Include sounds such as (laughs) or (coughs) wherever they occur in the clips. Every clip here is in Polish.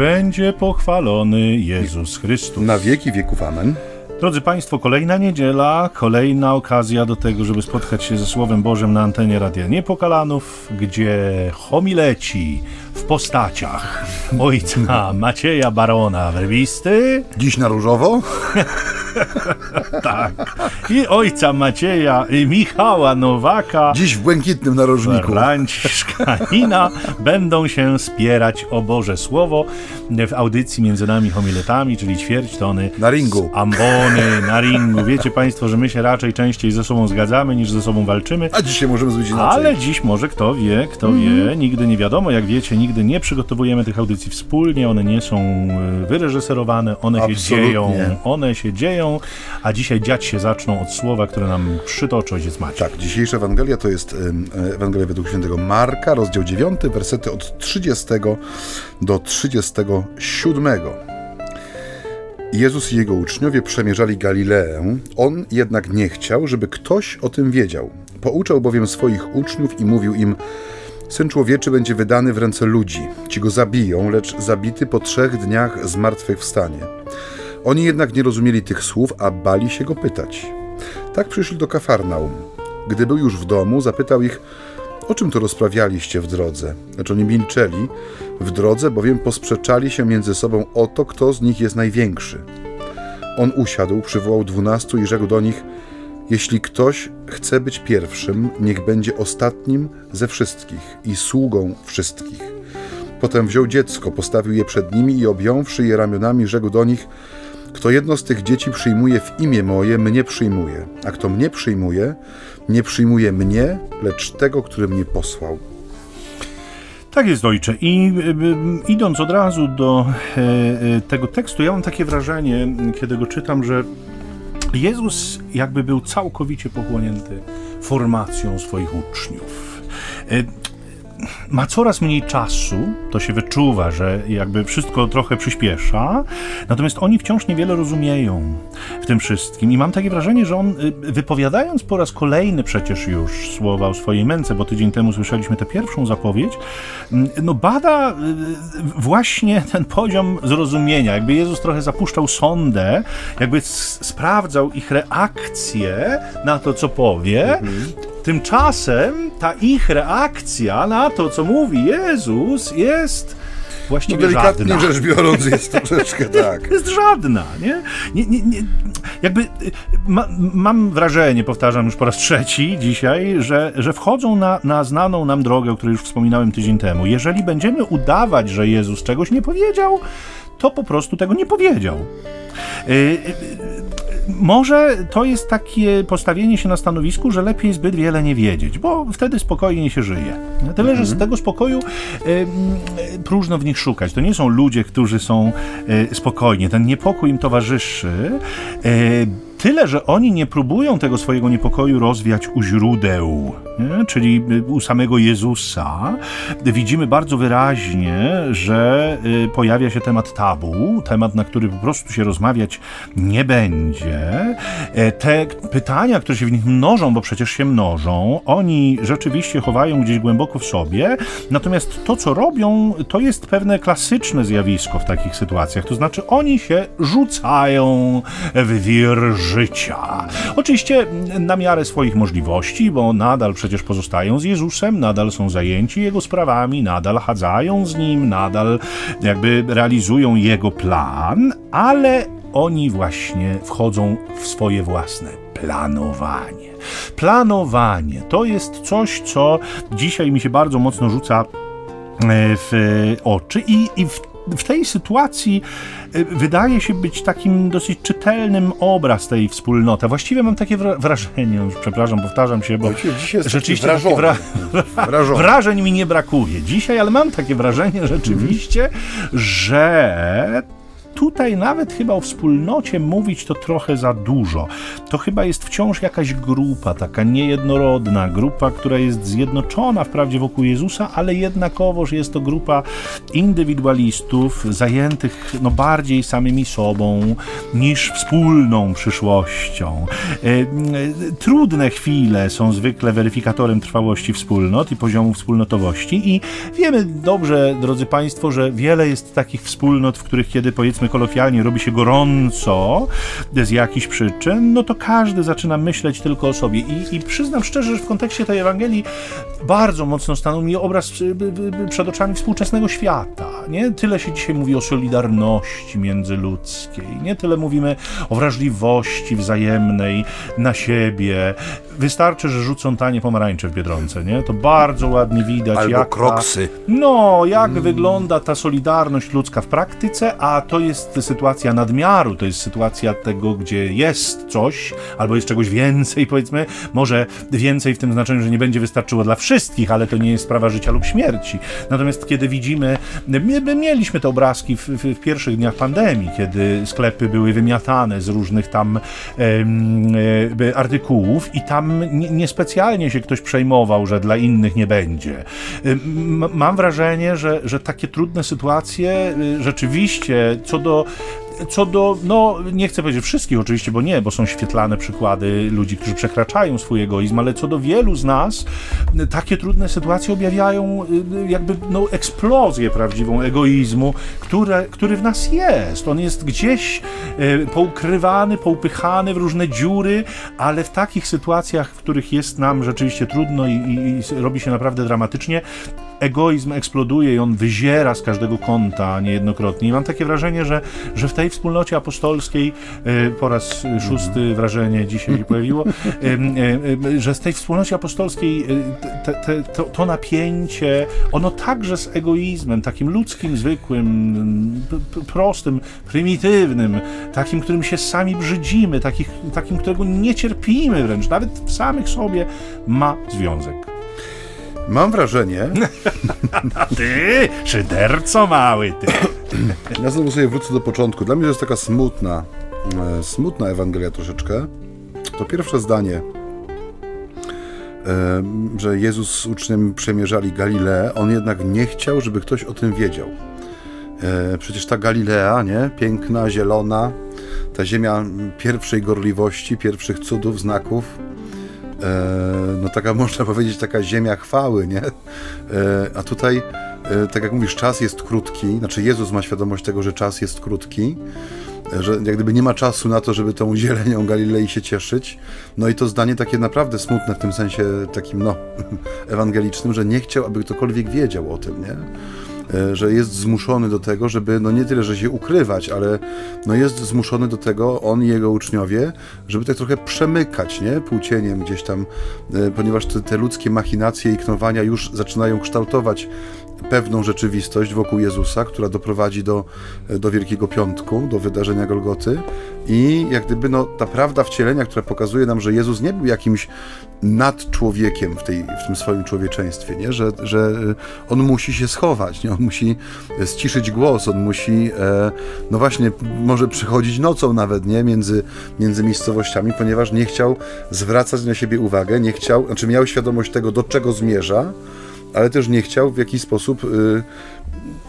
będzie pochwalony Jezus Chrystus. Na wieki wieków amen. Drodzy Państwo, kolejna niedziela, kolejna okazja do tego, żeby spotkać się ze Słowem Bożym na antenie Radia Niepokalanów, gdzie homileci w postaciach ojca Macieja Barona Werwisty. Dziś na różowo? (laughs) tak. I ojca Macieja i Michała Nowaka. Dziś w błękitnym narożniku. Franciszkanina będą się spierać o Boże Słowo w audycji między nami homiletami, czyli ćwierć tony. Na ringu. Ambony, na ringu. Wiecie Państwo, że my się raczej częściej ze sobą zgadzamy niż ze sobą walczymy. A dzisiaj możemy zrobić inaczej. Ale dziś może kto wie, kto mm. wie. Nigdy nie wiadomo, jak wiecie, nigdy nie przygotowujemy tych audycji wspólnie. One nie są e, wyreżyserowane, one Absolutnie. się dzieją. One się dzieją, a dzisiaj dziać się zaczną od słowa, które nam przytoczy ojciec Maciej. Tak, dzisiejsza Ewangelia to jest Ewangelia według świętego Marka, rozdział 9, wersety od 30 do 37. Jezus i jego uczniowie przemierzali Galileę, on jednak nie chciał, żeby ktoś o tym wiedział. Pouczał bowiem swoich uczniów i mówił im: Syn człowieczy będzie wydany w ręce ludzi. Ci go zabiją, lecz zabity po trzech dniach zmartwychwstanie. Oni jednak nie rozumieli tych słów, a bali się go pytać. Tak przyszli do Kafarnaum. Gdy był już w domu, zapytał ich, o czym to rozprawialiście w drodze? Lecz oni milczeli w drodze, bowiem posprzeczali się między sobą o to, kto z nich jest największy. On usiadł, przywołał dwunastu i rzekł do nich: Jeśli ktoś chce być pierwszym, niech będzie ostatnim ze wszystkich i sługą wszystkich. Potem wziął dziecko, postawił je przed nimi i objąwszy je ramionami, rzekł do nich: Kto jedno z tych dzieci przyjmuje w imię moje, mnie przyjmuje, a kto mnie przyjmuje, nie przyjmuje mnie, lecz tego, który mnie posłał. Tak jest, ojcze. I y, y, idąc od razu do e, e, tego tekstu, ja mam takie wrażenie, kiedy go czytam, że Jezus jakby był całkowicie pochłonięty formacją swoich uczniów. Ma coraz mniej czasu, to się wyczuwa, że jakby wszystko trochę przyspiesza, natomiast oni wciąż niewiele rozumieją w tym wszystkim. I mam takie wrażenie, że on, y, wypowiadając po raz kolejny przecież już słowa o swojej męce, bo tydzień temu słyszeliśmy tę pierwszą zapowiedź, mm, no bada y, właśnie ten poziom zrozumienia. Jakby Jezus trochę zapuszczał sondę, jakby sprawdzał ich reakcję na to, co powie, mhm. Tymczasem ta ich reakcja na to, co mówi Jezus, jest właściwie no, delikatnie żadna. rzecz biorąc jest (laughs) troszeczkę tak. jest żadna, nie? nie, nie, nie jakby ma, mam wrażenie, powtarzam już po raz trzeci dzisiaj, że, że wchodzą na, na znaną nam drogę, o której już wspominałem tydzień temu. Jeżeli będziemy udawać, że Jezus czegoś nie powiedział, to po prostu tego nie powiedział. Yy, może to jest takie postawienie się na stanowisku, że lepiej zbyt wiele nie wiedzieć, bo wtedy spokojnie się żyje. Tyle, że z mhm. tego spokoju y, próżno w nich szukać. To nie są ludzie, którzy są y, spokojni. Ten niepokój im towarzyszy. Y, Tyle, że oni nie próbują tego swojego niepokoju rozwiać u źródeł, nie? czyli u samego Jezusa. Widzimy bardzo wyraźnie, że y, pojawia się temat tabu, temat, na który po prostu się rozmawiać nie będzie. E, te pytania, które się w nich mnożą, bo przecież się mnożą, oni rzeczywiście chowają gdzieś głęboko w sobie, natomiast to, co robią, to jest pewne klasyczne zjawisko w takich sytuacjach. To znaczy, oni się rzucają w wir życia. Oczywiście na miarę swoich możliwości, bo nadal przecież pozostają z Jezusem, nadal są zajęci Jego sprawami, nadal chadzają z Nim, nadal jakby realizują Jego plan, ale oni właśnie wchodzą w swoje własne planowanie. Planowanie to jest coś, co dzisiaj mi się bardzo mocno rzuca e, w oczy i, i w w tej sytuacji y, wydaje się być takim dosyć czytelnym obraz tej wspólnoty. Właściwie mam takie wrażenie, już przepraszam, powtarzam się, bo rzeczywiście wra (laughs) (laughs) wrażeń mi nie brakuje. Dzisiaj, ale mam takie wrażenie rzeczywiście, że tutaj nawet chyba o wspólnocie mówić to trochę za dużo. To chyba jest wciąż jakaś grupa, taka niejednorodna, grupa, która jest zjednoczona wprawdzie wokół Jezusa, ale jednakowoż jest to grupa indywidualistów zajętych no, bardziej samymi sobą niż wspólną przyszłością. E, trudne chwile są zwykle weryfikatorem trwałości wspólnot i poziomu wspólnotowości i wiemy dobrze, drodzy Państwo, że wiele jest takich wspólnot, w których kiedy powiedzmy kolokwialnie robi się gorąco z jakichś przyczyn, no to każdy zaczyna myśleć tylko o sobie i, i przyznam szczerze, że w kontekście tej Ewangelii bardzo mocno stanął mi obraz przed oczami współczesnego świata. Nie tyle się dzisiaj mówi o solidarności międzyludzkiej, nie tyle mówimy o wrażliwości wzajemnej na siebie. Wystarczy, że rzucą tanie pomarańcze w Biedronce, nie? To bardzo ładnie widać, Albo jak kroksy. Ta, no, jak mm. wygląda ta solidarność ludzka w praktyce, a to jest sytuacja nadmiaru, to jest sytuacja tego, gdzie jest coś, albo jest czegoś więcej, powiedzmy, może więcej w tym znaczeniu, że nie będzie wystarczyło dla wszystkich, ale to nie jest sprawa życia lub śmierci. Natomiast kiedy widzimy, my mieliśmy te obrazki w, w, w pierwszych dniach pandemii, kiedy sklepy były wymiatane z różnych tam e, artykułów i tam niespecjalnie się ktoś przejmował, że dla innych nie będzie. Mam wrażenie, że, że takie trudne sytuacje y, rzeczywiście co do co do, no nie chcę powiedzieć wszystkich oczywiście, bo nie, bo są świetlane przykłady ludzi, którzy przekraczają swój egoizm, ale co do wielu z nas, takie trudne sytuacje objawiają y, jakby no, eksplozję prawdziwą egoizmu, które, który w nas jest. On jest gdzieś y, poukrywany, poupychany w różne dziury, ale w takich sytuacjach, w których jest nam rzeczywiście trudno i, i, i robi się naprawdę dramatycznie, egoizm eksploduje i on wyziera z każdego kąta niejednokrotnie. I mam takie wrażenie, że, że w tej wspólnocie apostolskiej, e, po raz szósty wrażenie dzisiaj się pojawiło, e, e, że z tej wspólnocie apostolskiej te, te, to, to napięcie, ono także z egoizmem, takim ludzkim, zwykłym, prostym, prymitywnym, takim, którym się sami brzydzimy, takich, takim, którego nie cierpimy wręcz, nawet w samych sobie, ma związek. Mam wrażenie. (laughs) ty, szyderco mały, ty. ja znowu sobie wrócę do początku. Dla mnie to jest taka smutna, e, smutna Ewangelia troszeczkę. To pierwsze zdanie, e, że Jezus z uczniem przemierzali Galileę, on jednak nie chciał, żeby ktoś o tym wiedział. E, przecież ta Galilea, nie? Piękna, zielona, ta ziemia pierwszej gorliwości, pierwszych cudów, znaków, no taka (laughs) można powiedzieć, taka ziemia chwały, nie? E, a tutaj, e, tak jak mówisz, czas jest krótki, znaczy Jezus ma świadomość tego, że czas jest krótki, że jak gdyby nie ma czasu na to, żeby tą zielenią Galilei się cieszyć. No i to zdanie takie naprawdę smutne w tym sensie takim, no, (laughs) ewangelicznym, że nie chciał, aby ktokolwiek wiedział o tym, nie? E, że jest zmuszony do tego, żeby no nie tyle, że się ukrywać, ale no jest zmuszony do tego, on i jego uczniowie, żeby tak trochę przemykać, nie? Płócieniem gdzieś tam, e, ponieważ te, te ludzkie machinacje i knowania już zaczynają kształtować pewną rzeczywistość wokół Jezusa, która doprowadzi do, do Wielkiego Piątku, do wydarzenia Golgoty i jak gdyby no, ta prawda wcielenia, która pokazuje nam, że Jezus nie był jakimś nad człowiekiem w, tej, w tym swoim człowieczeństwie, nie? Że, że on musi się schować, nie? on musi ściszyć głos, on musi e, no właśnie może przychodzić nocą nawet nie? Między, między miejscowościami, ponieważ nie chciał zwracać na siebie uwagę, nie chciał, znaczy miał świadomość tego, do czego zmierza, ale też nie chciał w jakiś sposób y,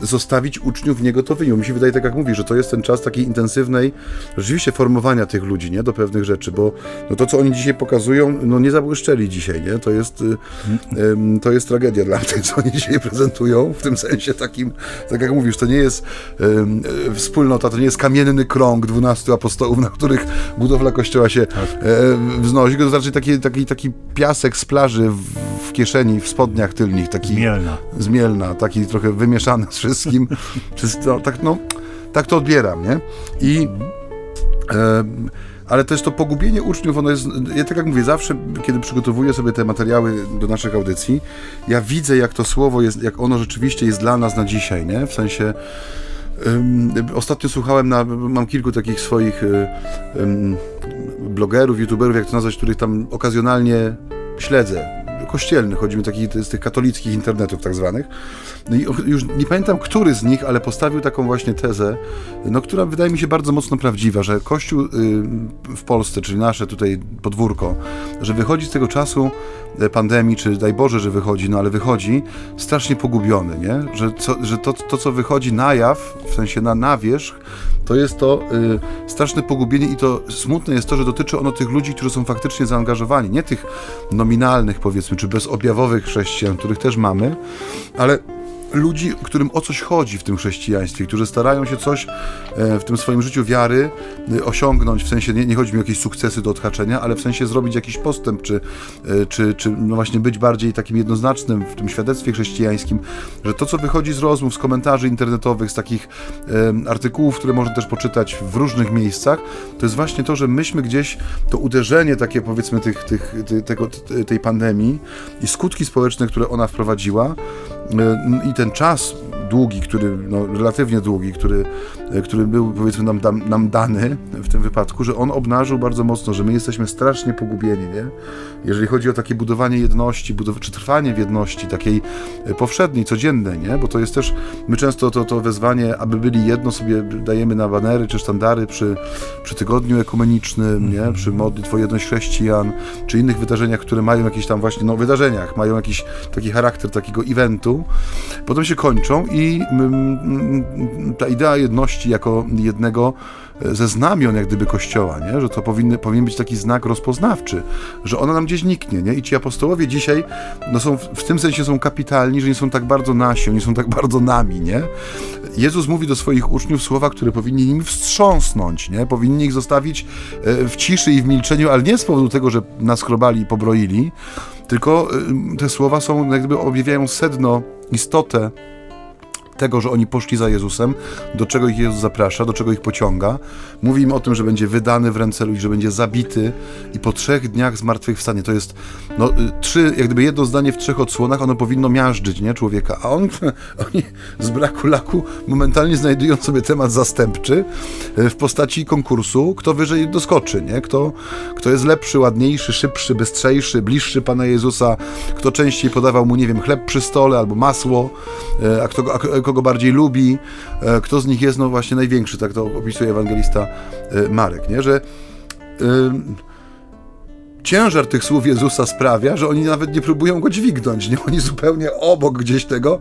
zostawić uczniów niegotowymi. Mi się wydaje, tak jak mówi, że to jest ten czas takiej intensywnej, rzeczywiście formowania tych ludzi, nie, do pewnych rzeczy, bo no to, co oni dzisiaj pokazują, no nie zabłyszczeli dzisiaj, nie, to jest, y, to jest tragedia dla mnie, co oni dzisiaj prezentują, w tym sensie takim, tak jak mówisz, to nie jest y, wspólnota, to nie jest kamienny krąg dwunastu apostołów, na których budowla kościoła się tak. e, wznosi, to znaczy taki, taki, taki piasek z plaży w, w kieszeni, w spodniach tylnych, taki zmielna, zmielna taki trochę wymieszany z wszystkim. no, tak, no, tak to odbieram, nie? I e, ale też to pogubienie uczniów, ono jest, ja tak jak mówię, zawsze, kiedy przygotowuję sobie te materiały do naszych audycji, ja widzę, jak to słowo jest, jak ono rzeczywiście jest dla nas na dzisiaj, nie? W sensie, um, ostatnio słuchałem na, mam kilku takich swoich um, blogerów, youtuberów, jak to nazwać, których tam okazjonalnie śledzę, kościelnych, chodzi mi takich, z tych katolickich internetów tak zwanych. No i już nie pamiętam, który z nich, ale postawił taką właśnie tezę, no, która wydaje mi się bardzo mocno prawdziwa, że Kościół y, w Polsce, czyli nasze tutaj podwórko, że wychodzi z tego czasu e, pandemii, czy daj Boże, że wychodzi, no ale wychodzi strasznie pogubiony, nie? Że, co, że to, to, co wychodzi na jaw, w sensie na, na wierzch, to jest to y, straszne pogubienie i to smutne jest to, że dotyczy ono tych ludzi, którzy są faktycznie zaangażowani, nie tych nominalnych powiedzmy, czy bezobjawowych chrześcijan, których też mamy, ale ludzi, którym o coś chodzi w tym chrześcijaństwie, którzy starają się coś e, w tym swoim życiu wiary e, osiągnąć, w sensie nie, nie chodzi mi o jakieś sukcesy do odhaczenia, ale w sensie zrobić jakiś postęp, czy, e, czy, czy no właśnie być bardziej takim jednoznacznym w tym świadectwie chrześcijańskim, że to, co wychodzi z rozmów, z komentarzy internetowych, z takich artykułów, które można też poczytać w różnych miejscach, to jest właśnie to, że myśmy gdzieś to uderzenie takie powiedzmy tych, tych, tego, tej pandemii i skutki społeczne, które ona wprowadziła i ten czas długi, który, no, relatywnie długi, który, który był powiedzmy nam, nam dany w tym wypadku, że on obnażył bardzo mocno, że my jesteśmy strasznie pogubieni, nie? Jeżeli chodzi o takie budowanie jedności, budow czy trwanie w jedności, takiej e, powszedniej, codziennej, nie? Bo to jest też, my często to, to wezwanie, aby byli jedno sobie dajemy na banery czy sztandary przy, przy tygodniu ekumenicznym, nie? Mhm. Przy modlitwie jedność chrześcijan, czy innych wydarzeniach, które mają jakieś tam właśnie, no wydarzeniach, mają jakiś taki charakter takiego eventu, potem się kończą i i mm, mm, ta idea jedności jako jednego e, ze znamion jak gdyby Kościoła, nie? że to powinny, powinien być taki znak rozpoznawczy, że ona nam gdzieś niknie. Nie? I ci apostołowie dzisiaj no są, w tym sensie są kapitalni, że nie są tak bardzo nasi, oni są tak bardzo nami. Nie? Jezus mówi do swoich uczniów słowa, które powinni nimi wstrząsnąć, nie? powinni ich zostawić e, w ciszy i w milczeniu, ale nie z powodu tego, że nas chrobali i pobroili, tylko e, te słowa są, jak gdyby objawiają sedno, istotę tego, że oni poszli za Jezusem, do czego ich Jezus zaprasza, do czego ich pociąga. Mówi im o tym, że będzie wydany w ręce ludzi, że będzie zabity i po trzech dniach zmartwychwstanie. To jest no, y, trzy, jak gdyby jedno zdanie w trzech odsłonach, ono powinno miażdżyć, nie, człowieka. A on, (laughs) oni z braku laku momentalnie znajdują sobie temat zastępczy y, w postaci konkursu, kto wyżej doskoczy, nie? Kto, kto jest lepszy, ładniejszy, szybszy, bystrzejszy, bliższy Pana Jezusa, kto częściej podawał mu, nie wiem, chleb przy stole albo masło, y, a kto, a kogo bardziej lubi, e, kto z nich jest no właśnie największy, tak to opisuje ewangelista e, Marek, nie? że ciężar tych słów Jezusa sprawia, że oni nawet nie próbują go dźwignąć, nie? Oni zupełnie obok gdzieś tego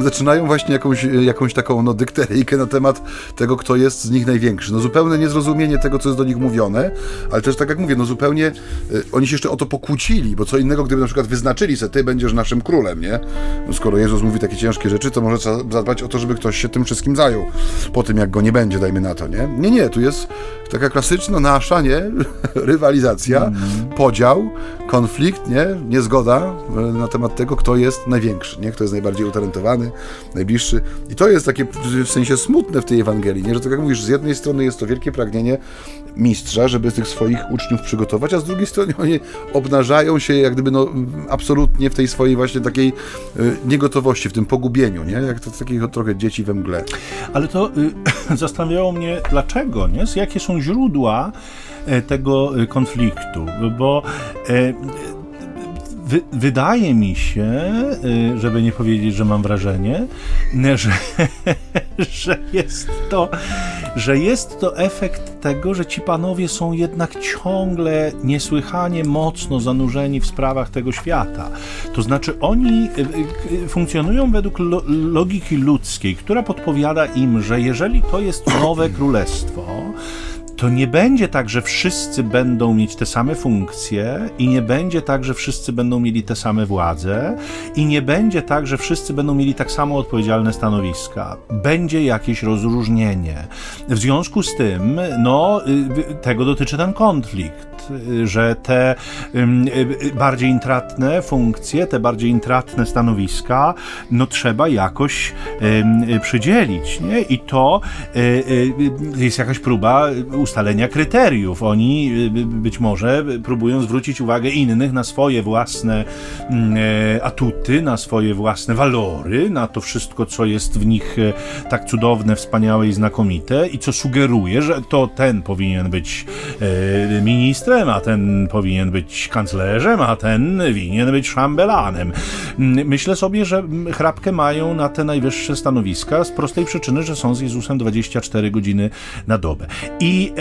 zaczynają właśnie jakąś, jakąś taką no, dykteryjkę na temat tego, kto jest z nich największy. No zupełne niezrozumienie tego, co jest do nich mówione, ale też tak jak mówię, no zupełnie y, oni się jeszcze o to pokłócili, bo co innego, gdyby na przykład wyznaczyli że ty będziesz naszym królem, nie? No, skoro Jezus mówi takie ciężkie rzeczy, to może zadbać o to, żeby ktoś się tym wszystkim zajął, po tym jak go nie będzie, dajmy na to, nie? Nie, nie, tu jest taka klasyczna nasza, nie? (laughs) Rywalizacja, mm podział, konflikt, nie? niezgoda na temat tego, kto jest największy, nie? kto jest najbardziej utalentowany, najbliższy. I to jest takie w sensie smutne w tej Ewangelii, nie? że tak jak mówisz, z jednej strony jest to wielkie pragnienie mistrza, żeby tych swoich uczniów przygotować, a z drugiej strony oni obnażają się jak gdyby no, absolutnie w tej swojej właśnie takiej y, niegotowości, w tym pogubieniu, nie? jak to takich trochę dzieci we mgle. Ale to y, (laughs) zastanawiało mnie, dlaczego, nie? jakie są źródła E, tego e, konfliktu, bo e, wy, wydaje mi się, żeby nie powiedzieć, że mam wrażenie, (laughs) że, że jest to że jest to efekt tego, że ci panowie są jednak ciągle niesłychanie mocno zanurzeni w sprawach tego świata. To znaczy oni funkcjonują według logiki ludzkiej, która podpowiada im, że jeżeli to jest nowe królestwo, to nie będzie tak, że wszyscy będą mieć te same funkcje i nie będzie tak, że wszyscy będą mieli te same władze i nie będzie tak, że wszyscy będą mieli tak samo odpowiedzialne stanowiska. Będzie jakieś rozróżnienie. W związku z tym, no, y, tego dotyczy ten konflikt że te y, bardziej intratne funkcje, te bardziej intratne stanowiska, no trzeba jakoś przydzielić, nie? I to y, jest jakaś próba ustalenia kryteriów. Oni być może próbują zwrócić uwagę innych na swoje własne mm, atuty, na swoje własne walory, na to wszystko, co jest w nich tak cudowne, wspaniałe i znakomite i co sugeruje, że to ten powinien być ministrem, a ten powinien być kanclerzem, a ten winien być szambelanem. Myślę sobie, że chrapkę mają na te najwyższe stanowiska z prostej przyczyny, że są z Jezusem 24 godziny na dobę. I e,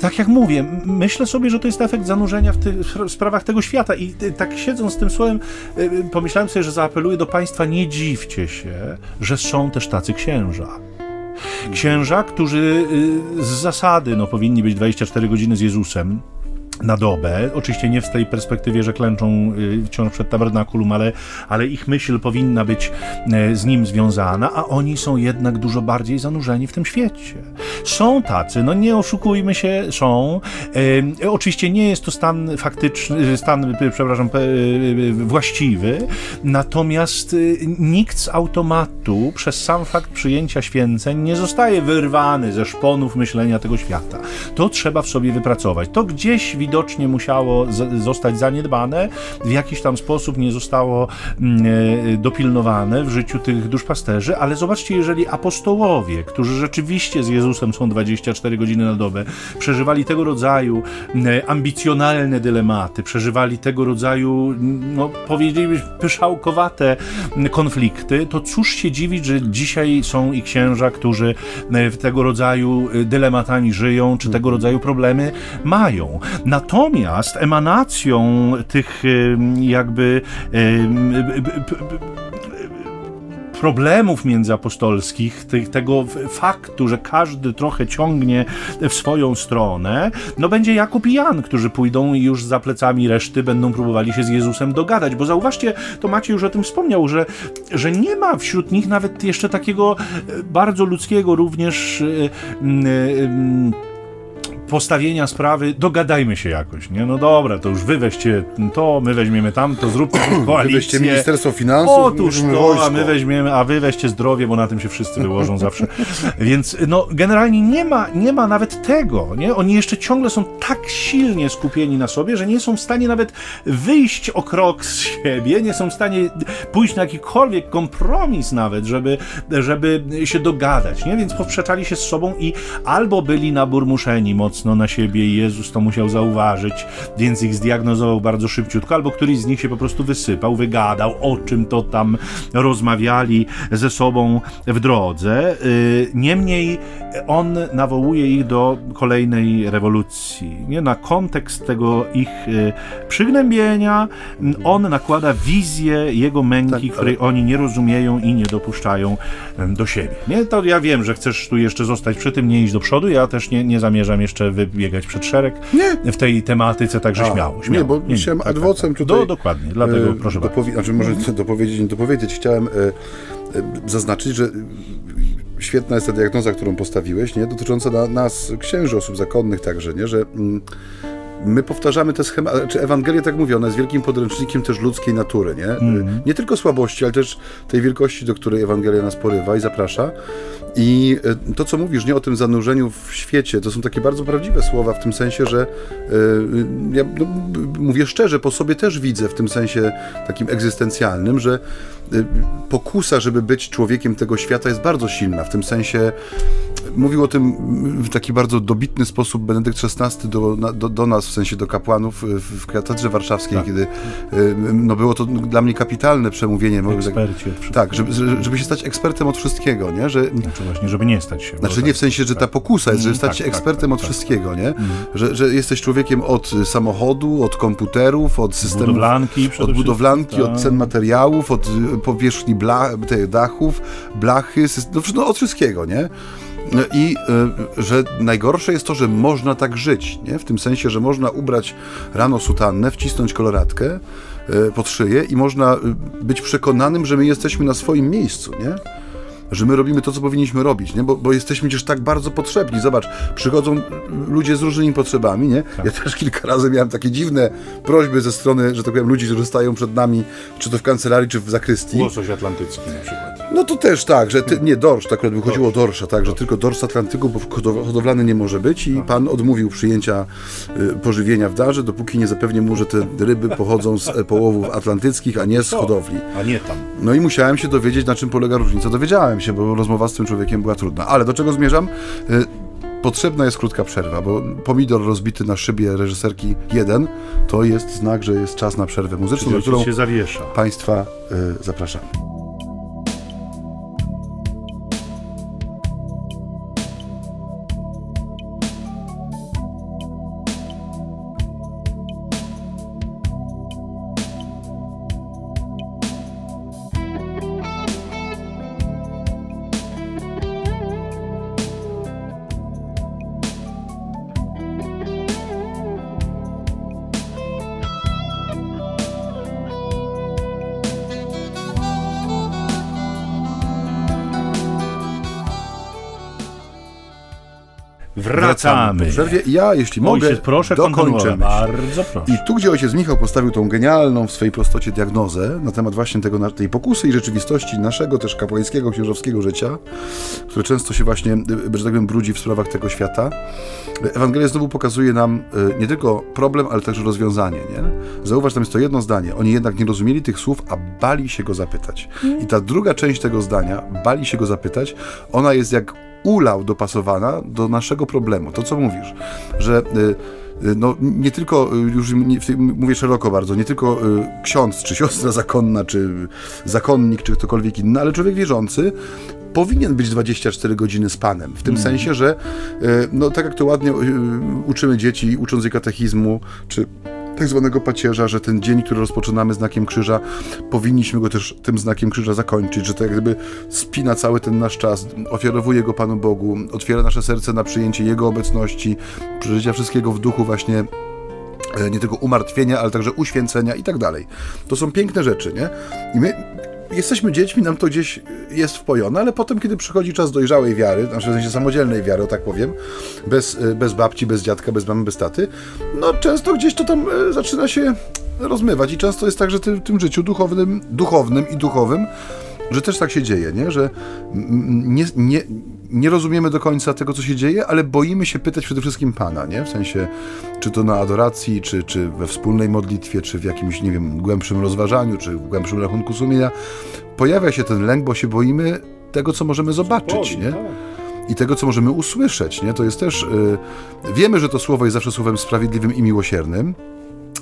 tak jak mówię, myślę sobie, że to jest efekt zanurzenia w tych sprawach tego świata. I e, tak siedząc z tym słowem, e, pomyślałem sobie, że zaapeluję do Państwa, nie dziwcie się, że są też tacy księża. Księża, którzy z zasady no, powinni być 24 godziny z Jezusem, na dobę. Oczywiście nie w tej perspektywie, że klęczą y, wciąż przed tabernakulum, ale, ale ich myśl powinna być e, z nim związana, a oni są jednak dużo bardziej zanurzeni w tym świecie. Są tacy, no nie oszukujmy się, są. E, oczywiście nie jest to stan faktyczny, stan, przepraszam, właściwy, natomiast nikt z automatu przez sam fakt przyjęcia święceń nie zostaje wyrwany ze szponów myślenia tego świata. To trzeba w sobie wypracować. To gdzieś widocznie widocznie musiało zostać zaniedbane, w jakiś tam sposób nie zostało mm, e, dopilnowane w życiu tych duszpasterzy, ale zobaczcie, jeżeli apostołowie, którzy rzeczywiście z Jezusem są 24 godziny na dobę, przeżywali tego rodzaju mm, ambicjonalne dylematy, przeżywali tego rodzaju, no powiedzielibyśmy, pyszałkowate konflikty, to cóż się dziwić, że dzisiaj są i księża, którzy w tego rodzaju dylematami żyją, czy tego rodzaju problemy mają. Na Natomiast emanacją tych jakby problemów międzyapostolskich, tego faktu, że każdy trochę ciągnie w swoją stronę, no będzie Jakub i Jan, którzy pójdą i już za plecami reszty będą próbowali się z Jezusem dogadać, bo zauważcie, to Maciej już o tym wspomniał, że, że nie ma wśród nich nawet jeszcze takiego e, bardzo ludzkiego również yy, postawienia sprawy, dogadajmy się jakoś, nie? No dobra, to już wy weźcie to, my weźmiemy tamto, zróbmy (clears throat) koalicję. Wy weźcie Ministerstwo Finansów, Otóż to, wojsko. a my weźmiemy, a wy weźcie zdrowie, bo na tym się wszyscy wyłożą zawsze. (laughs) Więc no, generalnie nie ma, nie ma nawet tego, nie? Oni jeszcze ciągle są tak silnie skupieni na sobie, że nie są w stanie nawet wyjść o krok z siebie, nie są w stanie pójść na jakikolwiek kompromis nawet, żeby, żeby się dogadać, nie? Więc poprzeczali się z sobą i albo byli naburmuszeni mocno mocno na siebie i Jezus to musiał zauważyć, więc ich zdiagnozował bardzo szybciutko, albo któryś z nich się po prostu wysypał, wygadał, o czym to tam rozmawiali ze sobą w drodze. Y, niemniej on nawołuje ich do kolejnej rewolucji. Nie? Na kontekst tego ich y, przygnębienia on nakłada wizję jego męki, tak, której oni nie rozumieją i nie dopuszczają do siebie. Nie? To ja wiem, że chcesz tu jeszcze zostać przy tym, nie iść do przodu, ja też nie, nie zamierzam jeszcze wybiegać przed szereg nie. w tej tematyce, także A, śmiało, śmiało. Nie, bo nie, chciałem tak, adwocem tak, tak. tutaj... Do, dokładnie, dlatego e, proszę dopowi- bardzo. Znaczy może mhm. dopowiedzieć, nie dopowiedzieć. Chciałem e, e, zaznaczyć, że świetna jest ta diagnoza, którą postawiłeś, nie? dotycząca na, nas, księży, osób zakonnych także, nie? że... Mm, my powtarzamy te schematy, czy Ewangelia tak mówi, ona jest wielkim podręcznikiem też ludzkiej natury, nie? Mm. Nie tylko słabości, ale też tej wielkości, do której Ewangelia nas porywa i zaprasza. I e, to, co mówisz, nie o tym zanurzeniu w świecie, to są takie bardzo prawdziwe słowa w tym sensie, że yy, ja no, mówię szczerze, po sobie też widzę w tym sensie takim egzystencjalnym, że pokusa, żeby być człowiekiem tego świata jest bardzo silna. W tym sensie mówił o tym w taki bardzo dobitny sposób Benedykt XVI do, do, do nas, w sensie do kapłanów w katedrze warszawskiej, tak. kiedy no, było to dla mnie kapitalne przemówienie. Eksperci tak, żeby, żeby się stać ekspertem od wszystkiego, nie? Że, znaczy właśnie, żeby nie stać się. Znaczy nie tak, w sensie, że ta tak. pokusa jest, żeby mm, stać tak, się tak, ekspertem tak, od wszystkiego, nie? Mm. Że, że jesteś człowiekiem od samochodu, od komputerów, od systemu... Budowlanki Od budowlanki, od cen materiałów, od powierzchni bla, dachów, blachy, no, no od wszystkiego, nie? I y, że najgorsze jest to, że można tak żyć, nie? w tym sensie, że można ubrać rano sutannę, wcisnąć koloratkę y, pod szyję i można y, być przekonanym, że my jesteśmy na swoim miejscu, nie? Że my robimy to, co powinniśmy robić, nie? Bo, bo jesteśmy przecież tak bardzo potrzebni. Zobacz, przychodzą ludzie z różnymi potrzebami, nie? Tak. Ja też kilka razy miałem takie dziwne prośby ze strony, że tak powiem, ludzi, którzy stają przed nami, czy to w kancelarii, czy w zakrystii. Łosoś atlantycki na przykład No to też tak, że ty, nie dorsz, tak akurat wychodziło o dorsza, tak, że tylko dorsz Atlantyku, bo hodowlany nie może być i pan odmówił przyjęcia y, pożywienia w darze, dopóki nie zapewni mu, że te ryby pochodzą z e, połowów atlantyckich, a nie z hodowli. A nie tam. No i musiałem się dowiedzieć, na czym polega różnica. Dowiedziałem się, bo rozmowa z tym człowiekiem była trudna. Ale do czego zmierzam? Y, Potrzebna jest krótka przerwa, bo pomidor rozbity na szybie reżyserki 1 to jest znak, że jest czas na przerwę muzyczną, na którą się zawiesza. Państwa y, zapraszamy. Wracamy. po przerwie. Ja, jeśli mogę, Ojciec, proszę dokończę. Bardzo proszę. I tu, gdzie ojciec Michał postawił tą genialną w swojej prostocie diagnozę na temat właśnie tego, tej pokusy i rzeczywistości naszego też kapłańskiego, księżowskiego życia, które często się właśnie, y, że tak powiem, brudzi w sprawach tego świata, Ewangelia znowu pokazuje nam y, nie tylko problem, ale także rozwiązanie. Nie? Zauważ, tam jest to jedno zdanie. Oni jednak nie rozumieli tych słów, a bali się go zapytać. I ta druga część tego zdania, bali się go zapytać, ona jest jak ulał dopasowana do naszego problemu. To, co mówisz, że y, y, no, nie tylko, y, już nie, mówię szeroko bardzo, nie tylko ksiądz, czy siostra zakonna, czy zakonnik, czy ktokolwiek inny, ale człowiek wierzący powinien być 24 godziny z Panem. W tym sensie, że no, tak jak to ładnie uczymy dzieci, ucząc je katechizmu, czy tak zwanego pacierza, że ten dzień, który rozpoczynamy znakiem krzyża, powinniśmy go też tym znakiem krzyża zakończyć, że to jak gdyby spina cały ten nasz czas, ofiarowuje go Panu Bogu, otwiera nasze serce na przyjęcie Jego obecności, przeżycia wszystkiego w duchu właśnie e, nie tylko umartwienia, ale także uświęcenia i tak dalej. To są piękne rzeczy, nie? I my jesteśmy dziećmi, nam to gdzieś jest wpojone, ale potem, kiedy przychodzi czas dojrzałej wiary, znaczy w sensie samodzielnej wiary, o tak powiem, bez, e, bez babci, bez dziadka, bez mamy, bez taty, no często gdzieś to tam e, zaczyna się rozmywać i często jest tak, że w tym życiu duchownym, duchownym i duchowym że też tak się dzieje, nie? że nie, nie, nie rozumiemy do końca tego, co się dzieje, ale boimy się pytać przede wszystkim Pana, nie? w sensie czy to na adoracji, czy, czy we wspólnej modlitwie, czy w jakimś, nie wiem, głębszym rozważaniu, czy w głębszym rachunku sumienia. Pojawia się ten lęk, bo się boimy tego, co możemy zobaczyć, nie? i tego, co możemy usłyszeć. Nie? To jest też. y, wiemy, że to słowo jest zawsze słowem sprawiedliwym i miłosiernym.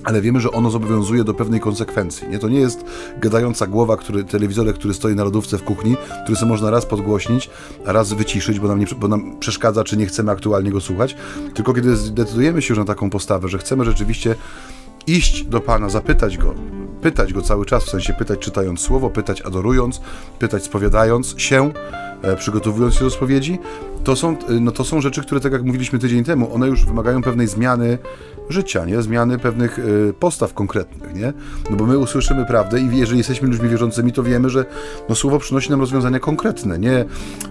Ale wiemy, że ono zobowiązuje do pewnej konsekwencji. Nie? To nie jest gadająca głowa, który, telewizorek, który stoi na lodówce w kuchni, który sobie można raz podgłośnić, raz wyciszyć, bo nam, nie, bo nam przeszkadza, czy nie chcemy aktualnie go słuchać. Tylko kiedy zdecydujemy się już na taką postawę, że chcemy rzeczywiście iść do Pana, zapytać Go, pytać Go cały czas, w sensie pytać czytając Słowo, pytać adorując, pytać spowiadając się, e, przygotowując się do spowiedzi, to są, e, no to są rzeczy, które, tak jak mówiliśmy tydzień temu, one już wymagają pewnej zmiany życia, nie? Zmiany pewnych e, postaw konkretnych, nie? No bo my usłyszymy prawdę i jeżeli jesteśmy ludźmi wierzącymi, to wiemy, że no, Słowo przynosi nam rozwiązania konkretne, nie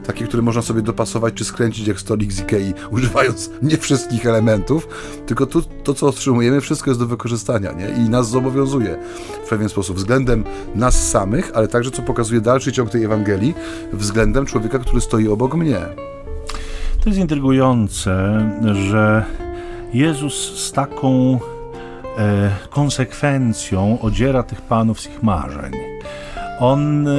takie, które można sobie dopasować czy skręcić jak stolik z Ikei, (laughs) używając nie wszystkich elementów, tylko tu, to, co otrzymujemy, wszystko jest do wykorzystania, nie? I nas zobowiązuje w pewien sposób względem nas samych, ale także, co pokazuje dalszy ciąg tej Ewangelii, względem człowieka, który stoi obok mnie. To jest intrygujące, że Jezus z taką e, konsekwencją odziera tych panów z ich marzeń. On, e,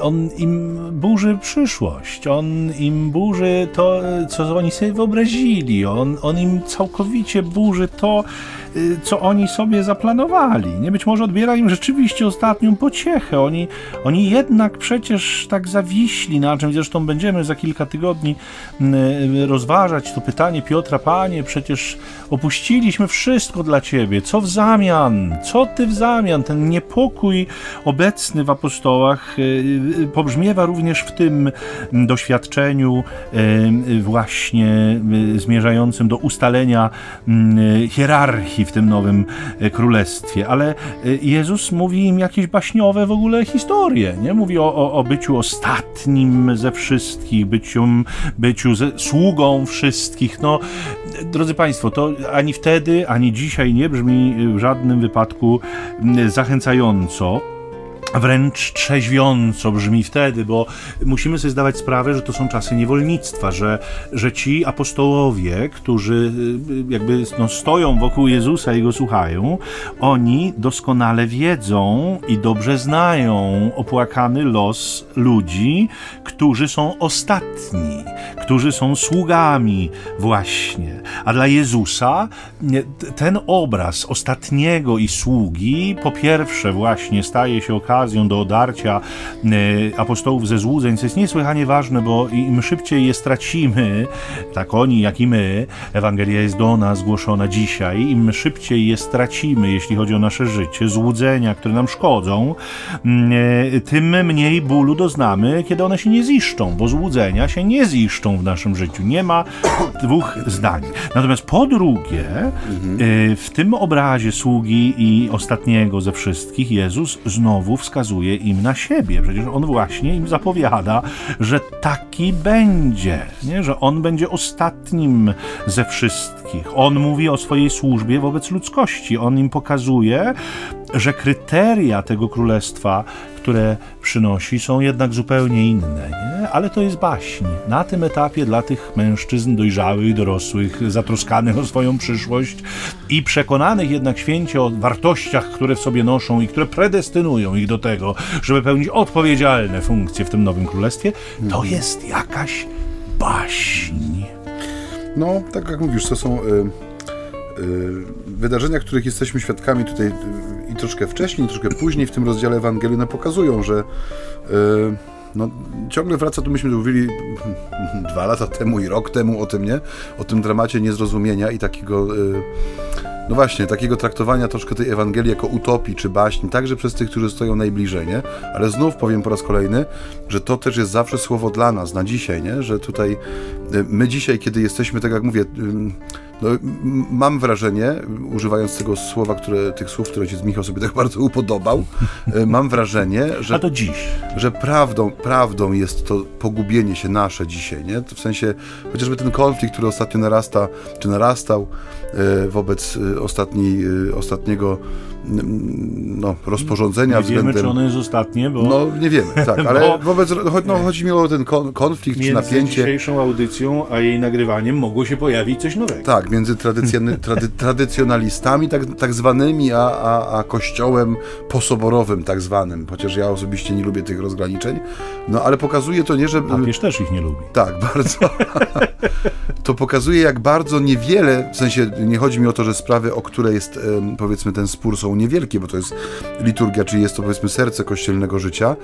on im burzy przyszłość, on im burzy to, co oni sobie wyobrazili, on, on im całkowicie burzy to, co oni sobie zaplanowali. Nie być może odbiera im rzeczywiście ostatnią pociechę. Oni, oni jednak przecież tak zawiśli na czym zresztą będziemy za kilka tygodni mm, rozważać to pytanie Piotra, panie, przecież opuściliśmy wszystko dla ciebie. Co w zamian? Co ty w zamian? Ten niepokój obecny w apostołach y, y, pobrzmiewa również w tym doświadczeniu y, y, właśnie y, zmierzającym do ustalenia mm, hierarchii w tym nowym y, królestwie. Ale y, Jezus mówi im jakieś baśniowe w ogóle historie. Nie? Mówi o, o, o byciu ostatnim ze wszystkich, byciu, byciu ze, sługą wszystkich. No, drodzy Państwo, to ani wtedy, ani dzisiaj nie brzmi w żadnym wypadku zachęcająco. Wręcz trzeźwiąco brzmi wtedy, bo musimy sobie zdawać sprawę, że to są czasy niewolnictwa, że, że ci apostołowie, którzy y, jakby no, stoją wokół Jezusa i go słuchają, oni doskonale wiedzą i dobrze znają opłakany los ludzi, którzy są ostatni, którzy są sługami właśnie. A dla Jezusa ten obraz ostatniego i sługi po pierwsze właśnie staje się okazją okazją do odarcia e, apostołów ze złudzeń, co jest niesłychanie ważne, bo im szybciej je stracimy, tak oni, jak i my, Ewangelia jest do nas głoszona dzisiaj, im szybciej je stracimy, jeśli chodzi o nasze życie, złudzenia, które nam szkodzą, mm, e, tym mniej bólu doznamy, kiedy one się nie ziszczą, bo złudzenia się nie ziszczą w naszym życiu. Nie ma (coughs) dwóch zdań. Natomiast po drugie, mhm. w tym obrazie sługi i ostatniego ze wszystkich Jezus znowu wskazuje wskazuje im na siebie. Przecież on właśnie im zapowiada, że taki będzie, nie? że on będzie ostatnim ze wszystkich. On mówi o swojej służbie wobec ludzkości. On im pokazuje, że kryteria tego królestwa, które przynosi, są jednak zupełnie inne. Nie? Ale to jest baśń. Na tym etapie dla tych mężczyzn dojrzałych, dorosłych, zatroskanych o swoją przyszłość i przekonanych jednak święcie o wartościach, które w sobie noszą i które predestynują ich do tego, żeby pełnić odpowiedzialne funkcje w tym nowym królestwie, to mhm. jest jakaś baśń. No, tak jak mówisz, to są. Y Y, wydarzenia, których jesteśmy świadkami tutaj i troszkę wcześniej, i troszkę później w tym rozdziale Ewangelii, no pokazują, że y, no, ciągle wraca, tu myśmy mówili (laughs) dwa lata temu i rok temu o tym, nie? O tym dramacie niezrozumienia i takiego no właśnie, takiego traktowania troszkę tej Ewangelii jako utopii czy baśni, także przez tych, którzy stoją najbliżej, nie? Ale znów powiem po raz kolejny, że to też jest zawsze słowo dla nas, na dzisiaj, nie? Że tutaj my dzisiaj, kiedy jesteśmy, tak jak mówię, no, mam wrażenie, używając tego słowa, które, tych słów, które ojciec Michał sobie tak (laughs) bardzo upodobał, e, mam wrażenie, że, A to dziś. że prawdą, prawdą jest to pogubienie się nasze dzisiaj, nie? W sensie, chociażby ten konflikt, który ostatnio narasta, czy narastał e, wobec ostatniej, ostatniego no, rozporządzenia nie względem... wiemy, czy ono jest ostatnie, bo... No, nie wiemy, tak, ale (laughs) wobec, no, chodzi mi o ten konflikt, czy napięcie... dzisiejszą audycją, a jej nagrywaniem mogło się pojawić coś nowego. Tak, między trady, tradycjonalistami tak, tak zwanymi, a, a, a kościołem posoborowym tak zwanym, chociaż ja osobiście nie lubię tych rozgraniczeń, no ale pokazuje to nie, że... Papież też ich nie lubi. Tak, bardzo. (laughs) to pokazuje, jak bardzo niewiele, w sensie nie chodzi mi o to, że sprawy, o które jest powiedzmy ten spór są niewielkie, bo to jest liturgia, czyli jest to powiedzmy serce kościelnego życia,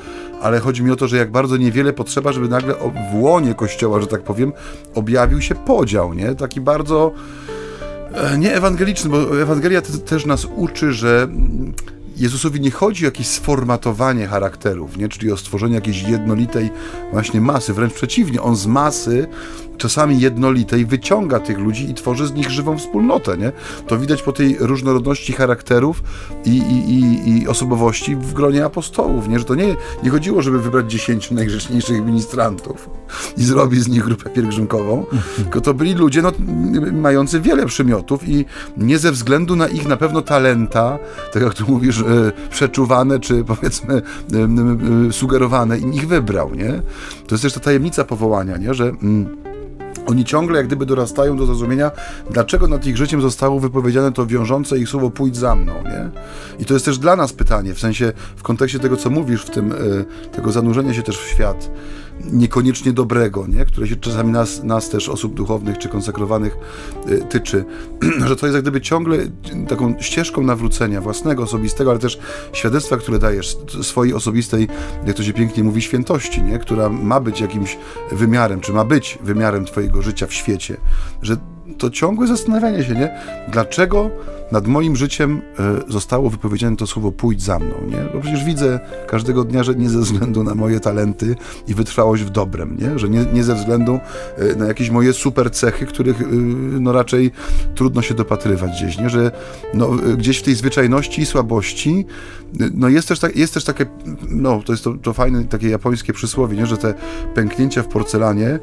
ale chodzi mi o to, że jak bardzo niewiele potrzeba, żeby nagle w łonie kościoła, że tak powiem, objawił się podział, nie? Taki bardzo e, nie ewangeliczny, bo Ewangelia też nas uczy, że Jezusowi nie chodzi o jakieś sformatowanie charakterów, nie? czyli o stworzenie jakiejś jednolitej właśnie masy. Wręcz przeciwnie, on z masy czasami jednolitej wyciąga tych ludzi i tworzy z nich żywą wspólnotę. Nie? To widać po tej różnorodności charakterów i, i, i, i osobowości w gronie apostołów. Nie? Że to nie, nie chodziło, żeby wybrać dziesięciu najgrzeczniejszych ministrantów i zrobić z nich grupę pielgrzymkową, (laughs) tylko to byli ludzie no, mający wiele przymiotów i nie ze względu na ich na pewno talenta, tak jak tu mówisz, e, przeczuwane czy powiedzmy sugerowane, i ich wybrał. Nie? To jest też ta tajemnica powołania, nie? że... Mm, oni ciągle jak gdyby dorastają do zrozumienia, dlaczego nad ich życiem zostało wypowiedziane to wiążące ich słowo pójdź za mną, nie? I to jest też dla nas pytanie, w sensie w kontekście tego, co mówisz, w tym, y, tego zanurzenia się też w świat niekoniecznie dobrego, nie? które się czasami nas, nas też, osób duchownych czy konsekrowanych, y, tyczy, (clears throat) że to jest jak gdyby ciągle taką ścieżką nawrócenia własnego, osobistego, ale też świadectwa, które dajesz, swojej osobistej, jak to się pięknie mówi, świętości, nie? która ma być jakimś wymiarem, czy ma być wymiarem twojego życia w świecie, że to ciągłe zastanawianie się, nie? Dlaczego nad moim życiem e, zostało wypowiedziane to słowo pójdź za mną, nie? Bo przecież widzę każdego dnia, że nie ze względu na moje talenty i wytrwałość w dobrem, nie? Że nie, nie ze względu e, na jakieś moje super cechy, których e, no raczej trudno się dopatrywać gdzieś, nie? Że no, gdzieś w tej zwyczajności i słabości no jest też, tak, jest też takie, no to jest to, to fajne takie japońskie przysłowie, nie? Że te pęknięcia w porcelanie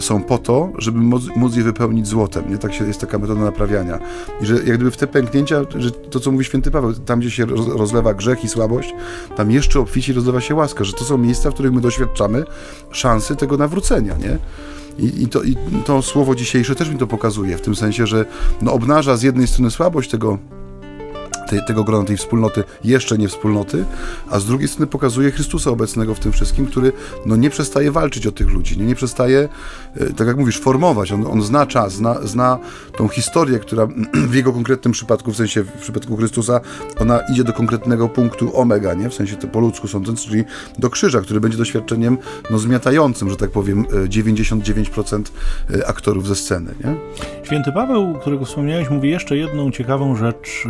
są po to, żeby móc, móc je wypełnić złotem nie? Tak się, jest taka metoda naprawiania. I że jak gdyby w te pęknięcia, że to co mówi święty Paweł, tam gdzie się rozlewa grzech i słabość, tam jeszcze obficie rozlewa się łaska, że to są miejsca, w których my doświadczamy szansy tego nawrócenia, nie? I, i, to, I to słowo dzisiejsze też mi to pokazuje, w tym sensie, że no, obnaża z jednej strony słabość tego tego grona, tej wspólnoty, jeszcze nie wspólnoty, a z drugiej strony pokazuje Chrystusa obecnego w tym wszystkim, który no, nie przestaje walczyć o tych ludzi, nie, nie przestaje, e, tak jak mówisz, formować. On, on zna czas, zna, zna tą historię, która (clears throat) w jego konkretnym przypadku, w sensie w przypadku Chrystusa, ona idzie do konkretnego punktu omega, nie? w sensie to po ludzku sądząc, czyli do krzyża, który będzie doświadczeniem no, zmiatającym, że tak powiem, 99% e, e, aktorów ze sceny. Nie? Święty Paweł, którego wspomniałeś, mówi jeszcze jedną ciekawą rzecz,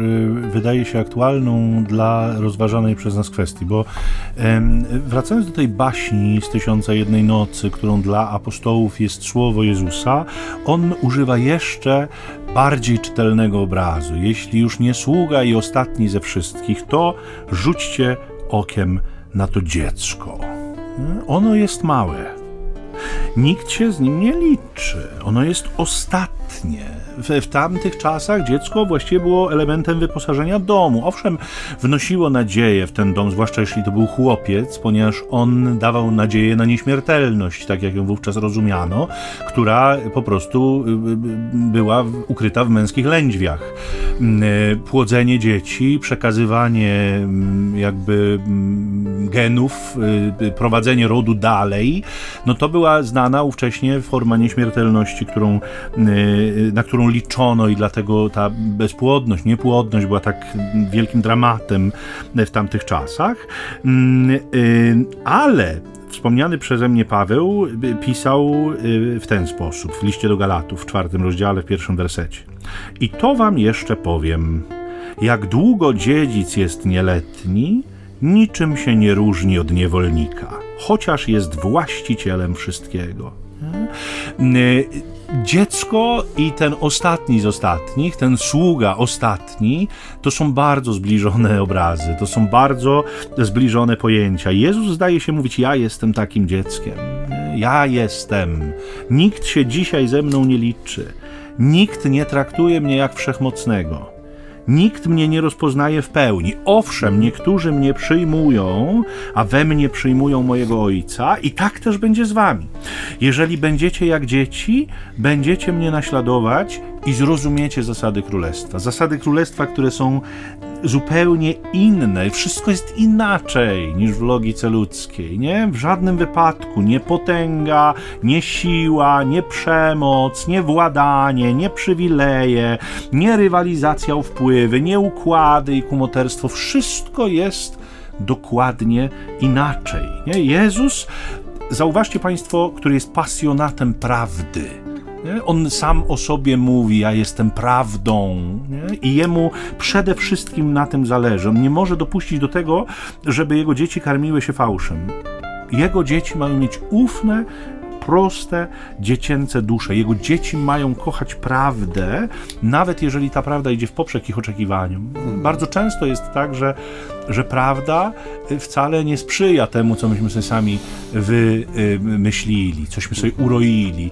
wydaje wydaje się aktualną dla rozważanej przez nas kwestii, bo wracając do tej baśni z Tysiąca Jednej Nocy, którą dla apostołów jest słowo Jezusa, on używa jeszcze bardziej czytelnego obrazu. Jeśli już nie sługa i ostatni ze wszystkich, to rzućcie okiem na to dziecko. Ono jest małe. Nikt się z nim nie liczy. Ono jest ostatnie w, w tamtych czasach dziecko właściwie było elementem wyposażenia domu. Owszem, wnosiło nadzieję w ten dom, zwłaszcza jeśli to był chłopiec, ponieważ on dawał nadzieję na nieśmiertelność, tak jak ją wówczas rozumiano, która po prostu y, y, była ukryta w męskich lędźwiach. Mm, y, płodzenie dzieci, przekazywanie mm, jakby mm, genów, prowadzenie rodu dalej, no to była znana ówcześnie forma nieśmiertelności, którą, na którą którą liczono i dlatego ta bezpłodność, niepłodność była tak wielkim dramatem w tamtych czasach. Mm, y, ale wspomniany przeze mnie Paweł y, pisał y, w ten sposób w liście do Galatów w czwartym rozdziale, w pierwszym wersecie. I to wam jeszcze powiem. Jak długo dziedzic jest nieletni, niczym się nie różni od niewolnika, chociaż jest właścicielem wszystkiego. Dziecko i ten ostatni z ostatnich, ten sługa ostatni, to są bardzo zbliżone obrazy, to są bardzo zbliżone pojęcia. Jezus zdaje się mówić: Ja jestem takim dzieckiem. Ja jestem. Nikt się dzisiaj ze mną nie liczy. Nikt nie traktuje mnie jak wszechmocnego. Nikt mnie nie rozpoznaje w pełni. Owszem, niektórzy mnie przyjmują, a we mnie przyjmują mojego Ojca, i tak też będzie z wami. Jeżeli będziecie jak dzieci, będziecie mnie naśladować i zrozumiecie zasady królestwa. Zasady królestwa, które są zupełnie inne. Wszystko jest inaczej niż w logice ludzkiej. Nie? W żadnym wypadku nie potęga, nie siła, nie przemoc, nie władanie, nie przywileje, nie rywalizacja o wpływy, nie układy i kumoterstwo. Wszystko jest dokładnie inaczej. Nie? Jezus, zauważcie Państwo, który jest pasjonatem prawdy nie? On sam o sobie mówi, ja jestem prawdą nie? i jemu przede wszystkim na tym zależy. On nie może dopuścić do tego, żeby jego dzieci karmiły się fałszem. Jego dzieci mają mieć ufne, proste, dziecięce dusze. Jego dzieci mają kochać prawdę, nawet jeżeli ta prawda idzie w poprzek ich oczekiwaniom. Bardzo często jest tak, że że prawda y, wcale nie sprzyja temu, co myśmy sobie sami wymyślili, cośmy sobie uroili.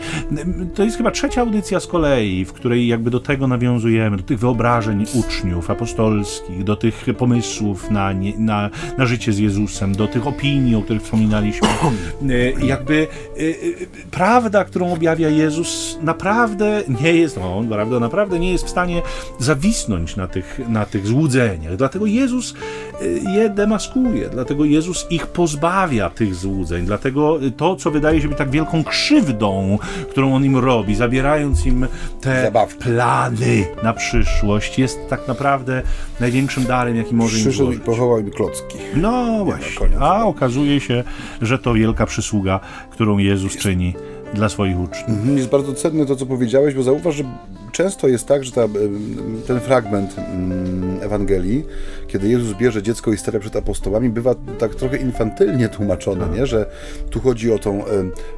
To jest chyba trzecia audycja z kolei, w której jakby do tego nawiązujemy, do tych wyobrażeń uczniów apostolskich, do tych pomysłów na, nie, na, na życie z Jezusem, do tych opinii, o których wspominaliśmy. Y, jakby y, prawda, którą objawia Jezus, naprawdę nie jest, on prawda, naprawdę nie jest w stanie zawisnąć na tych, na tych złudzeniach. Dlatego Jezus je demaskuje, dlatego Jezus ich pozbawia tych złudzeń, dlatego to, co wydaje się być tak wielką krzywdą, którą On im robi, zabierając im te Zabawki. plany na przyszłość, jest tak naprawdę największym darem, jaki może im Przyszedł i pochował im klocki. No właśnie, a okazuje się, że to wielka przysługa, którą Jezus czyni dla swoich uczniów. Mhm, jest bardzo cenne to, co powiedziałeś, bo zauważ, że często jest tak, że ta, ten fragment Ewangelii, kiedy Jezus bierze dziecko i stawia przed apostołami, bywa tak trochę infantylnie tłumaczone, nie? że tu chodzi o tą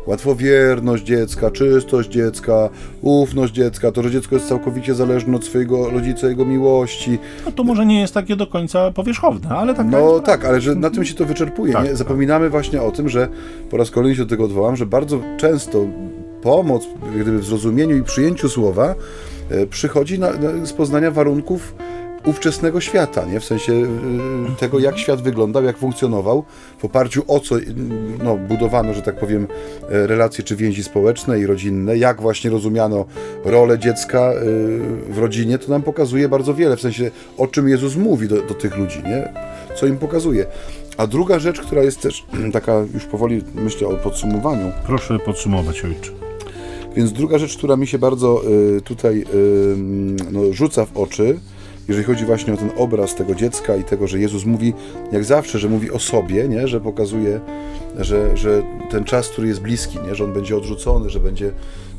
łatwowierność dziecka, czystość dziecka, ufność dziecka, to, że dziecko jest całkowicie zależne od swojego rodzica, jego miłości. No to może nie jest takie do końca powierzchowne, ale tak. No tak, ale że na tym się to wyczerpuje. Tak, nie? Tak. Zapominamy tak. właśnie o tym, że po raz kolejny się do tego odwołam, że bardzo często pomoc gdyby w zrozumieniu i przyjęciu słowa e, przychodzi na, na, z poznania warunków ówczesnego świata, nie? w sensie y, tego, jak świat wyglądał, jak funkcjonował, w oparciu o co no, budowano, że tak powiem, e, relacje czy więzi społeczne i rodzinne, jak właśnie rozumiano rolę dziecka w rodzinie, to nam pokazuje bardzo wiele, w sensie o czym Jezus mówi do, do tych ludzi, nie? co im pokazuje. A druga rzecz, która jest też (clears throat) taka, już powoli myślę o podsumowaniu. Proszę podsumować, ojcze. Więc druga rzecz, która mi się bardzo y, tutaj no, rzuca w oczy, jeżeli chodzi właśnie o ten obraz tego dziecka i tego, że Jezus mówi, jak zawsze, że mówi o sobie, nie? że pokazuje, że, że ten czas, który jest bliski, nie? że on będzie odrzucony, że będzie,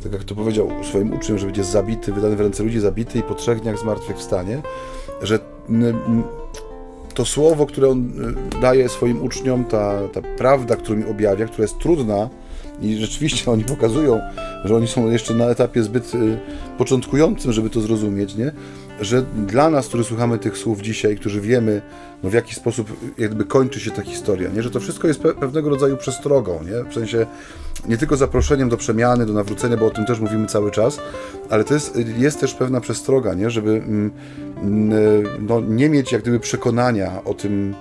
tak jak to powiedział swoim uczniom, że będzie zabity, wydany w ręce ludzi, zabity i po trzech dniach zmartwychwstanie, że to słowo, które on y, daje swoim uczniom, ta, ta prawda, którą mi objawia, która jest trudna, i rzeczywiście oni pokazują, że oni są jeszcze na etapie zbyt y, początkującym, żeby to zrozumieć, nie? że dla nas, którzy słuchamy tych słów dzisiaj, którzy wiemy, no w jaki sposób jakby kończy się ta historia, nie? że to wszystko jest pewnego rodzaju przestrogą, nie? w sensie nie tylko zaproszeniem do przemiany, do nawrócenia, bo o tym też mówimy cały czas, ale to jest, jest też pewna przestroga, nie? żeby mm, mm, no, nie mieć jak gdyby przekonania o tym,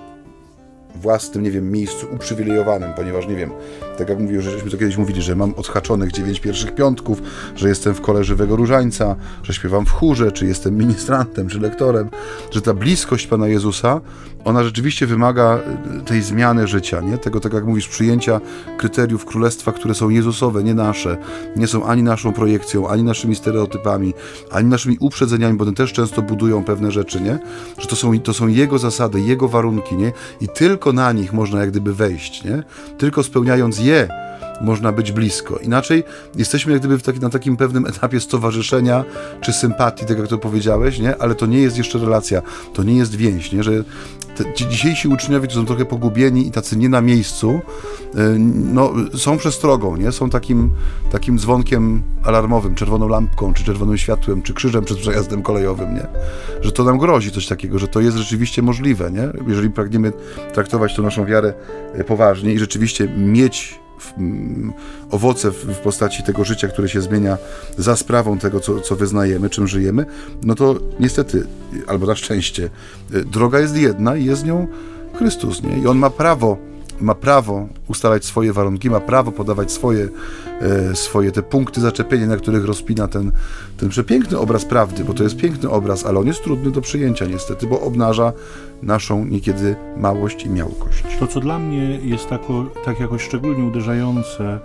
własnym, nie wiem, miejscu uprzywilejowanym, ponieważ, nie wiem, tak jak mówił, żeśmy to kiedyś mówili, że mam odhaczonych dziewięć pierwszych piątków, że jestem w kole żywego różańca, że śpiewam w chórze, czy jestem ministrantem, czy lektorem, że ta bliskość Pana Jezusa, ona rzeczywiście wymaga y, tej zmiany życia, nie? Tego, tak jak mówisz, przyjęcia kryteriów królestwa, które są Jezusowe, nie nasze, nie są ani naszą projekcją, ani naszymi stereotypami, ani naszymi uprzedzeniami, bo one też często budują pewne rzeczy, nie? Że to są, to są Jego zasady, Jego warunki, nie? I tylko na nich można jak gdyby wejść, nie? Tylko spełniając je można być blisko. Inaczej jesteśmy jak gdyby taki, na takim pewnym etapie stowarzyszenia czy sympatii, tak jak to powiedziałeś, nie? ale to nie jest jeszcze relacja, to nie jest więź, nie? że te, ci dzisiejsi uczniowie, są trochę pogubieni i tacy nie na miejscu, y, no, są przestrogą, nie? są takim, takim dzwonkiem alarmowym, czerwoną lampką, czy czerwonym światłem, czy krzyżem przed przejazdem kolejowym, nie? że to nam grozi coś takiego, że to jest rzeczywiście możliwe, nie? jeżeli pragniemy traktować tę naszą wiarę y, poważnie i rzeczywiście mieć owoce w, w, postaci tego życia, które się zmienia za sprawą tego, co, co wyznajemy, czym żyjemy, no to niestety, albo na szczęście, y, droga jest jedna i jest nią Chrystus, nie? I On ma prawo ma prawo ustalać swoje warunki, ma prawo podawać swoje, e, swoje te punkty zaczepienia, na których rozpina ten, ten przepiękny obraz prawdy, bo to jest piękny obraz, ale on jest trudny do przyjęcia niestety, bo obnaża naszą niekiedy małość i miałkość. To, co dla mnie jest tako, tak jakoś szczególnie uderzające e,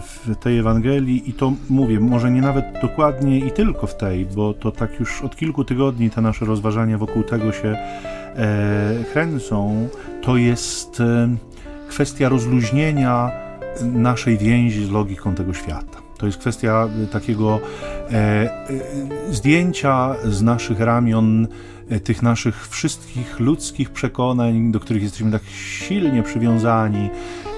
w tej Ewangelii i to mówię, może nie nawet dokładnie i tylko w tej, bo to tak już od kilku tygodni te nasze rozważania wokół tego się e, kręcą, to jest e, kwestia rozluźnienia naszej więzi z logiką tego świata. To jest kwestia takiego e, e, zdjęcia z naszych ramion e, tych naszych wszystkich ludzkich przekonań, do których jesteśmy tak silnie przywiązani,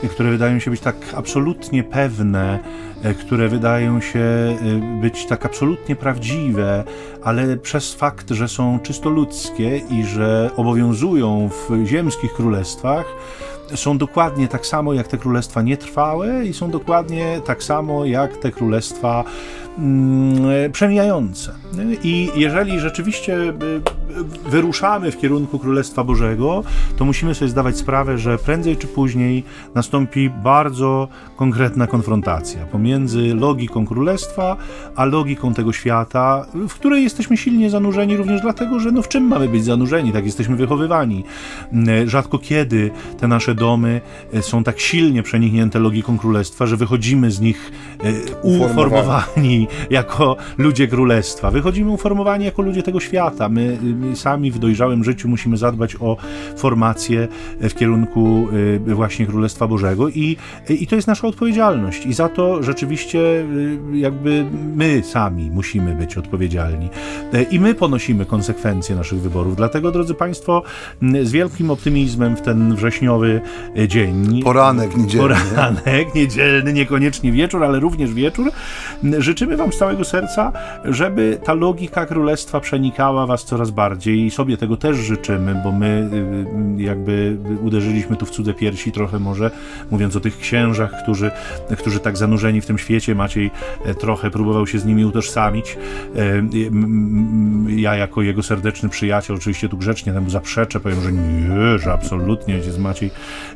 e, które wydają się być tak absolutnie pewne, e, które wydają się być tak absolutnie prawdziwe, ale przez fakt, że są czysto ludzkie i że obowiązują w ziemskich królestwach, są dokładnie tak samo jak te królestwa nietrwałe i są dokładnie tak samo jak te królestwa mm, przemijające. I jeżeli rzeczywiście y, wyruszamy w kierunku Królestwa Bożego, to musimy sobie zdawać sprawę, że prędzej czy później nastąpi bardzo konkretna konfrontacja pomiędzy logiką Królestwa a logiką tego świata, w której jesteśmy silnie zanurzeni również dlatego, że no w czym mamy być zanurzeni, tak jesteśmy wychowywani. Rzadko kiedy te nasze domy e, są tak silnie przeniknięte logiką Królestwa, że wychodzimy z nich e, uformowani jako ludzie Królestwa. Wychodzimy uformowani jako ludzie tego świata. My, my sami w dojrzałym życiu musimy zadbać o formację w kierunku e, właśnie Królestwa Bożego i, i to jest nasza odpowiedzialność. I za to rzeczywiście jakby my sami musimy być odpowiedzialni. I my ponosimy konsekwencje naszych wyborów. Dlatego, drodzy Państwo, z wielkim optymizmem w ten wrześniowy e, dzień. Poranek niedzielny. Poranek niedzielny, niekoniecznie wieczór, ale również wieczór. Życzymy Wam z całego serca, żeby ta logika królestwa przenikała Was coraz bardziej i sobie tego też życzymy, bo my y, jakby uderzyliśmy tu w cudze piersi trochę może, mówiąc o tych księżach, którzy, którzy tak zanurzeni w tym świecie, Maciej e, trochę próbował się z nimi utożsamić. Ja jako jego serdeczny przyjaciel, oczywiście tu grzecznie temu zaprzeczę, powiem, że nie, że absolutnie, ojciec Maciej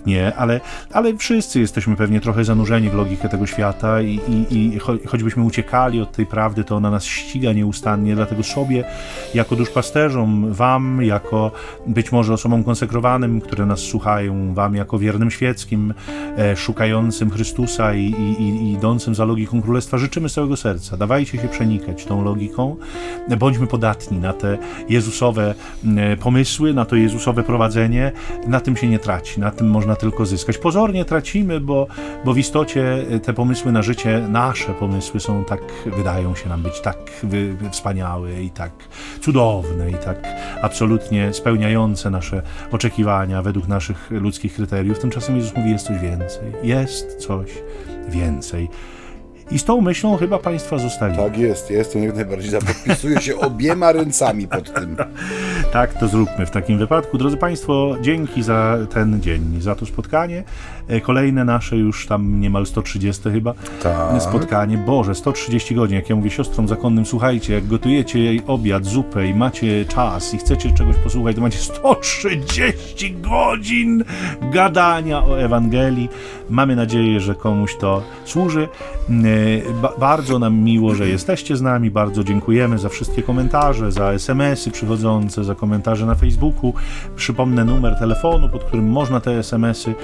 nie, ale, ale wszyscy jesteśmy pewnie trochę zanurzeni w logikę tego świata i, i, i choćbyśmy uciekali od tej prawdy, to ona nas ściga nieustannie, dlatego sobie, jako duszpasterzom, wam, jako być może osobom konsekrowanym, które nas słuchają, wam jako wiernym świeckim, e, szukającym Chrystusa i, i, idącym za logiką Królestwa, życzymy z całego serca. Dawajcie się przenikać tą logiką, bądźmy podatni na te Jezusowe e, pomysły, na to Jezusowe prowadzenie. Na tym się nie traci, na tym można tylko zyskać. Pozornie tracimy, bo, bo w istocie te pomysły na życie, nasze pomysły są tak, wydają się nam być tak wy, wspaniałe i tak cudowne i tak absolutnie spełniające nasze oczekiwania według naszych ludzkich kryteriów. Tymczasem Jezus mówi, jest coś więcej. Jest coś więcej. I z tą myślą chyba Państwa zostali. Tak jest, jestem jak najbardziej. Podpisuję się (laughs) obiema ręcami pod tym. Tak, to zróbmy w takim wypadku. Drodzy Państwo, dzięki za ten dzień, za to spotkanie. E, kolejne nasze już tam niemal 130 chyba tak. spotkanie. Boże, 130 godzin. Jak ja mówię siostrom zakonnym, słuchajcie, jak gotujecie jej obiad, zupę i macie czas i chcecie czegoś posłuchać, to macie 130 godzin gadania o Ewangelii. Mamy nadzieję, że komuś to służy. E, ba bardzo nam miło, że jesteście z nami. Bardzo dziękujemy za wszystkie komentarze, za SMS-y przychodzące, za komentarze na Facebooku. Przypomnę numer telefonu, pod którym można te SMS-y e,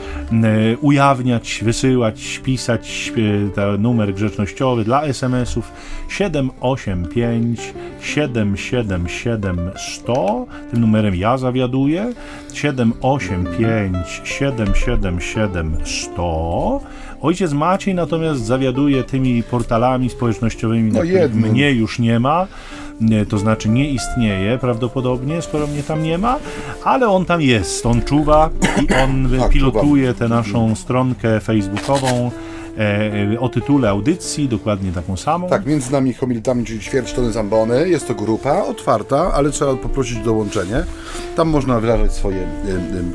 ujawniać, wysyłać, pisać. E, numer grzecznościowy dla SMS-ów 785 777 100. Tym numerem ja zawiaduję. 785 777 100. Ojciec Maciej natomiast zawiaduje tymi portalami społecznościowymi, no na których mnie już nie ma to znaczy nie istnieje prawdopodobnie, skoro mnie tam nie ma, ale on tam jest, on czuwa i on tak, pilotuje tę naszą stronkę facebookową e, o tytule audycji, dokładnie taką samą. Tak, między nami homilitami, czyli ćwierć tony zambony. Jest to grupa otwarta, ale trzeba poprosić o dołączenie. Tam można wyrażać swoje y,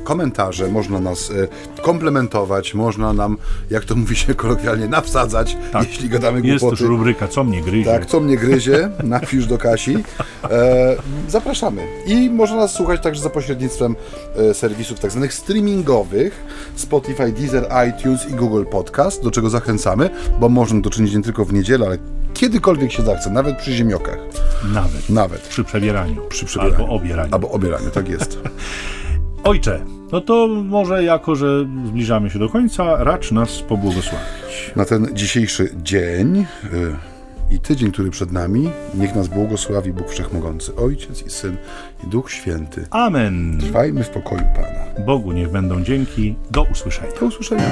y, komentarze, można nas y, komplementować, można nam, jak to mówi się kolokwialnie, nawsadzać, tak. jeśli gadamy głupoty. Jest też rubryka, co mnie gryzie. Tak, co mnie gryzie, (laughs) napisz do Kasi. E, zapraszamy. I można nas słuchać także za pośrednictwem e, serwisów tak zwanych streamingowych, Spotify, Deezer, iTunes i Google Podcast, do czego zachęcamy, bo można to czynić nie tylko w niedzielę, ale kiedykolwiek się zachce, nawet przy ziemniokach. Nawet. Nawet. Przy przebieraniu. Przy przebieraniu. Albo obieraniu. Albo obieraniu, tak jest. (laughs) Ojcze, no to może jako, że zbliżamy się do końca, racz nas pobłogosławić. Na ten dzisiejszy dzień y, i tydzień, który przed nami, niech nas błogosławi Bóg Wszechmogący, Ojciec i Syn i Duch Święty. Amen. Trwajmy w pokoju Pana. Bogu niech będą dzięki. Do usłyszenia. Do usłyszenia.